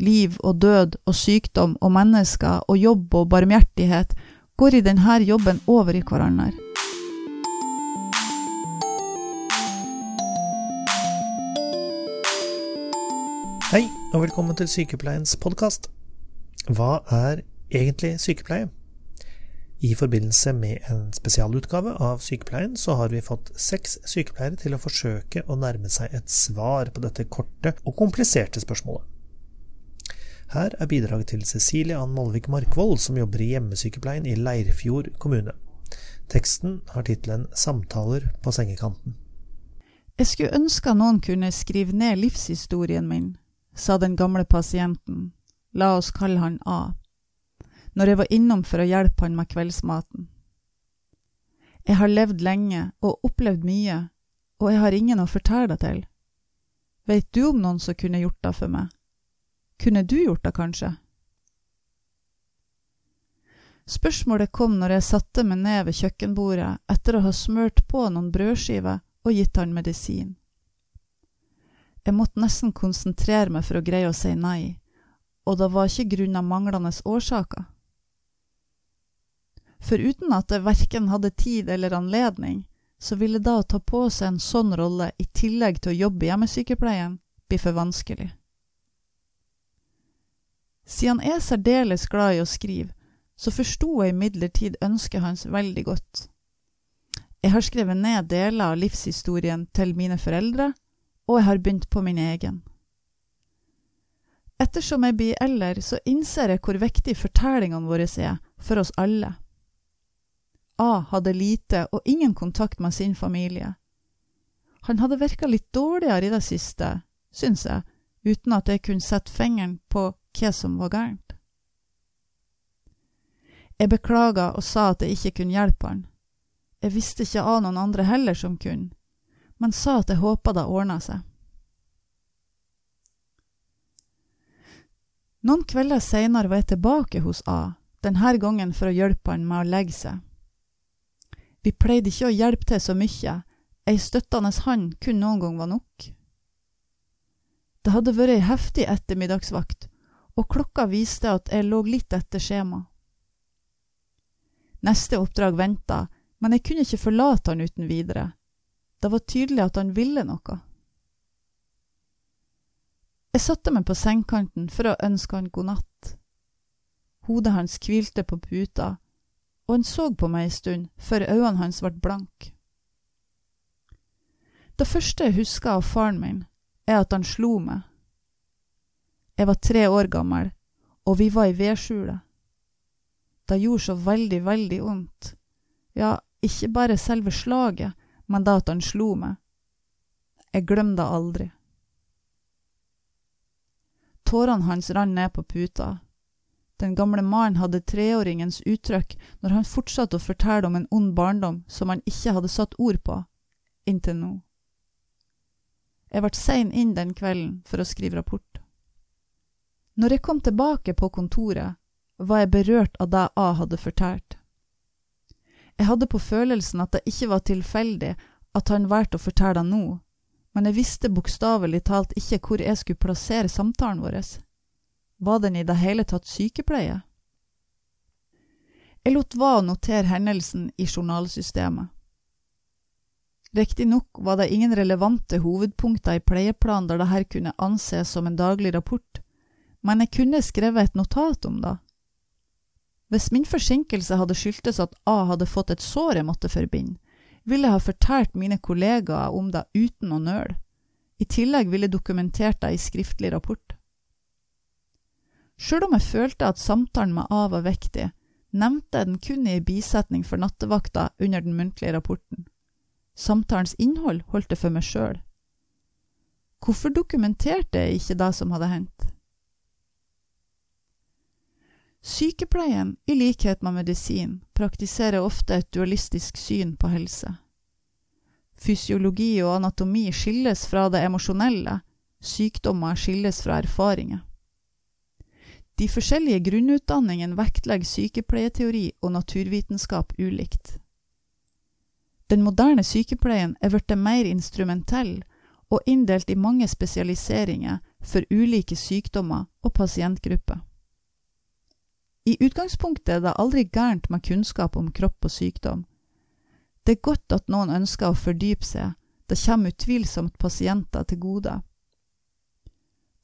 liv og død og sykdom og mennesker og jobb og barmhjertighet går i denne jobben over i hverandre. Hei, og velkommen til Sykepleiens podkast. Hva er egentlig sykepleie? I forbindelse med en spesialutgave av Sykepleien så har vi fått seks sykepleiere til å forsøke å nærme seg et svar på dette korte og kompliserte spørsmålet. Her er bidraget til Cecilie Ann Malvik Markvold, som jobber i hjemmesykepleien i Leirfjord kommune. Teksten har tittelen Samtaler på sengekanten. Jeg skulle ønske noen kunne skrive ned livshistorien min, sa den gamle pasienten, la oss kalle han A når jeg var innom for å hjelpe han med kveldsmaten. Jeg har levd lenge og opplevd mye, og jeg har ingen å fortelle det til. Veit du om noen som kunne gjort det for meg? Kunne du gjort det, kanskje? Spørsmålet kom når jeg satte meg ned ved kjøkkenbordet etter å ha smurt på noen brødskiver og gitt han medisin. Jeg måtte nesten konsentrere meg for å greie å si nei, og det var ikke grunnet manglende årsaker for uten at jeg verken hadde tid eller anledning, så ville da å ta på seg en sånn rolle i tillegg til å jobbe i hjemmesykepleien bli for vanskelig. Siden jeg er særdeles glad i å skrive, så forsto jeg imidlertid ønsket hans veldig godt. Jeg har skrevet ned deler av livshistorien til mine foreldre, og jeg har begynt på min egen. Ettersom jeg blir eldre, så innser jeg hvor viktig fortellingene våre er for oss alle. A hadde lite og ingen kontakt med sin familie. Han hadde virka litt dårligere i det siste, syns jeg, uten at jeg kunne sette fingeren på hva som var gærent. Jeg beklaga og sa at jeg ikke kunne hjelpe han. Jeg visste ikke av noen andre heller som kunne, men sa at jeg håpa det ordna seg. Noen kvelder seinere var jeg tilbake hos A, denne gangen for å hjelpe han med å legge seg. Vi pleide ikke å hjelpe til så mye, ei støttende hand kun noen gang var nok. Det hadde vært ei heftig ettermiddagsvakt, og klokka viste at jeg lå litt etter skjema. Neste oppdrag venta, men jeg kunne ikke forlate han uten videre. Det var tydelig at han ville noe. Jeg satte meg på sengekanten for å ønske han god natt. Hodet hans hvilte på puta, og han så på meg ei stund før øynene hans ble blanke. Det første jeg husker av faren min, er at han slo meg. Jeg var tre år gammel, og vi var i vedskjulet. Det gjorde så veldig, veldig vondt. Ja, ikke bare selve slaget, men det at han slo meg. Jeg glemmer det aldri. Tårene hans rant ned på puta, den gamle mannen hadde treåringens uttrykk når han fortsatte å fortelle om en ond barndom som han ikke hadde satt ord på, inntil nå. Jeg ble sein inn den kvelden for å skrive rapport. Når jeg kom tilbake på kontoret, var jeg berørt av det A hadde fortalt. Jeg hadde på følelsen at det ikke var tilfeldig at han valgte å fortelle det nå, men jeg visste bokstavelig talt ikke hvor jeg skulle plassere samtalen vår. Var den i det hele tatt sykepleie? Jeg lot være å notere hendelsen i journalsystemet. Riktignok var det ingen relevante hovedpunkter i pleieplanen der dette kunne anses som en daglig rapport, men jeg kunne skrevet et notat om det. Hvis min forsinkelse hadde skyldtes at A hadde fått et sår jeg måtte forbinde, ville jeg ha fortalt mine kollegaer om det uten å nøle. I tillegg ville jeg dokumentert det i skriftlig rapport. Sjøl om jeg følte at samtalen med A var viktig, nevnte jeg den kun i bisetning for nattevakta under den muntlige rapporten. Samtalens innhold holdt jeg for meg sjøl. Hvorfor dokumenterte jeg ikke det som hadde hendt? Sykepleien, i likhet med medisin, praktiserer ofte et dualistisk syn på helse. Fysiologi og anatomi skilles fra det emosjonelle, sykdommer skilles fra erfaringer. De forskjellige grunnutdanningene vektlegger sykepleieteori og naturvitenskap ulikt. Den moderne sykepleien er blitt mer instrumentell og inndelt i mange spesialiseringer for ulike sykdommer og pasientgrupper. I utgangspunktet er det aldri gærent med kunnskap om kropp og sykdom. Det er godt at noen ønsker å fordype seg, det kommer utvilsomt pasienter til gode.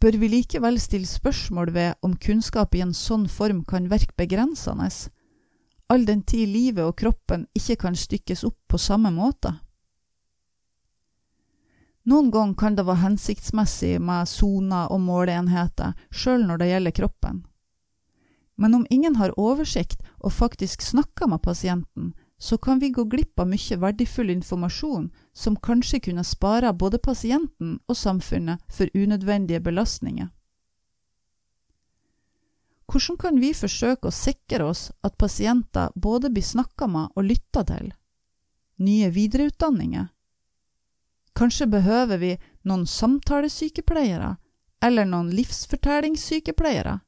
Bør vi likevel stille spørsmål ved om kunnskap i en sånn form kan virke begrensende, all den tid livet og kroppen ikke kan stykkes opp på samme måte? Noen ganger kan det være hensiktsmessig med soner og måleenheter, sjøl når det gjelder kroppen. Men om ingen har oversikt og faktisk snakker med pasienten, så kan vi gå glipp av mye verdifull informasjon som kanskje kunne spare både pasienten og samfunnet for unødvendige belastninger. Hvordan kan vi forsøke å sikre oss at pasienter både blir snakka med og lytta til? Nye videreutdanninger? Kanskje behøver vi noen samtalesykepleiere eller noen livsfortellingssykepleiere?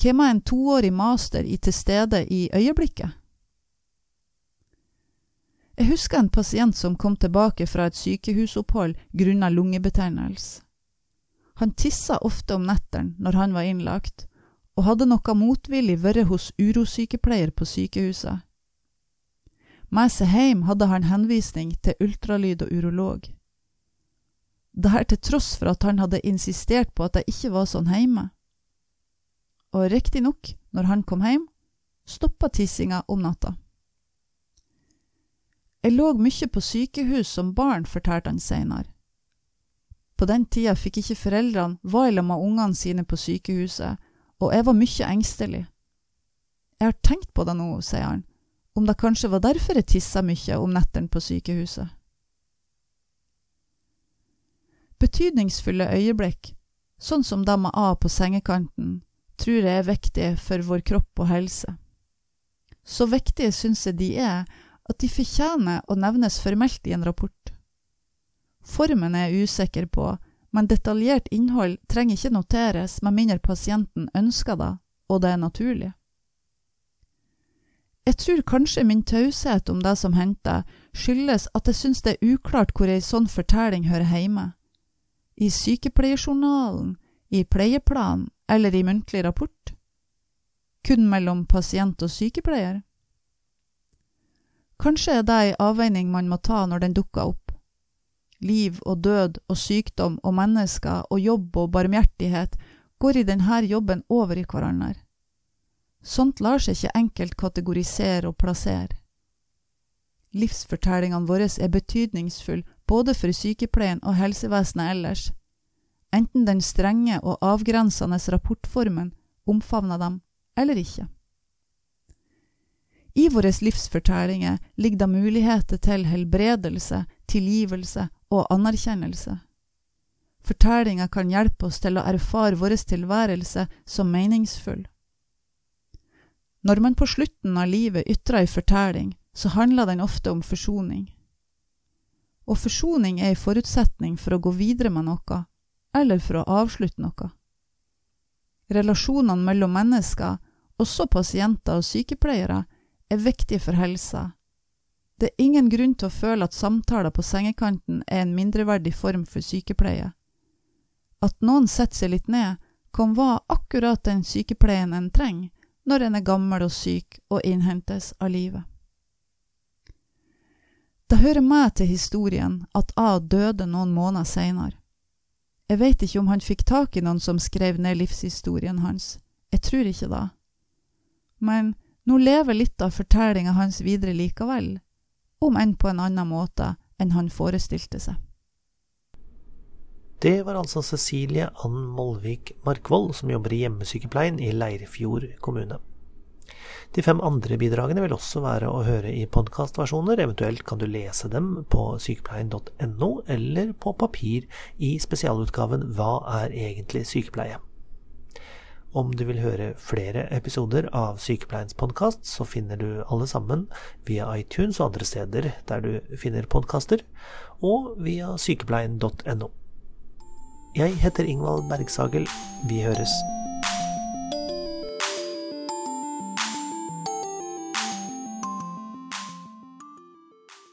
Hvem er en toårig master i til stede i øyeblikket? Jeg husker en pasient som kom tilbake fra et sykehusopphold grunnet lungebetennelse. Han tissa ofte om nettene når han var innlagt, og hadde noe motvillig vært hos urosykepleier på sykehuset. Med seg hjem hadde han henvisning til ultralyd og urolog. Dette til tross for at han hadde insistert på at det ikke var sånn hjemme. Og riktignok, når han kom hjem, stoppa tissinga om natta. Jeg lå mye på sykehus som barn, fortalte han seinere. På den tida fikk ikke foreldrene være sammen med ungene sine på sykehuset, og jeg var mye engstelig. Jeg har tenkt på det nå, sier han, om det kanskje var derfor jeg tissa mye om nettene på sykehuset. Betydningsfulle øyeblikk, sånn som det med A på sengekanten, tror jeg er viktig for vår kropp og helse. Så viktige syns jeg de er at de fortjener å nevnes formelt i en rapport. Formen er jeg usikker på, men detaljert innhold trenger ikke noteres med mindre pasienten ønsker det, og det er naturlig. Jeg tror kanskje min taushet om det som hendte, skyldes at jeg synes det er uklart hvor ei sånn fortelling hører hjemme. I sykepleierjournalen, i pleieplan eller i muntlig rapport? Kun mellom pasient og sykepleier? Kanskje er det ei avveining man må ta når den dukker opp. Liv og død og sykdom og mennesker og jobb og barmhjertighet går i denne jobben over i hverandre. Sånt lar seg ikke enkelt kategorisere og plassere. Livsfortellingene våre er betydningsfulle både for sykepleien og helsevesenet ellers, enten den strenge og avgrensende rapportformen omfavner dem eller ikke. I våre livsfortellinger ligger det muligheter til helbredelse, tilgivelse og anerkjennelse. Fortellinga kan hjelpe oss til å erfare vår tilværelse som meningsfull. Når man på slutten av livet ytrer ei fortelling, så handler den ofte om forsoning. Og forsoning er en forutsetning for å gå videre med noe, eller for å avslutte noe. Relasjonene mellom mennesker, også pasienter og sykepleiere, er viktige for helsa. Det er ingen grunn til å føle at samtaler på sengekanten er en mindreverdig form for sykepleie. At noen setter seg litt ned, kan være akkurat den sykepleien en trenger, når en er gammel og syk og innhentes av livet. Det hører med til historien at A døde noen måneder seinere. Jeg veit ikke om han fikk tak i noen som skrev ned livshistorien hans, jeg tror ikke det. Men nå lever litt av fortellinga hans videre likevel, om enn på en annen måte enn han forestilte seg. Det var altså Cecilie Ann Molvik Markvold, som jobber i hjemmesykepleien i Leirfjord kommune. De fem andre bidragene vil også være å høre i podkastversjoner, eventuelt kan du lese dem på sykepleien.no eller på papir i spesialutgaven Hva er egentlig sykepleie? Om du vil høre flere episoder av Sykepleiens podkast, så finner du alle sammen via iTunes og andre steder der du finner podkaster, og via sykepleien.no. Jeg heter Ingvald Bergsagel. Vi høres.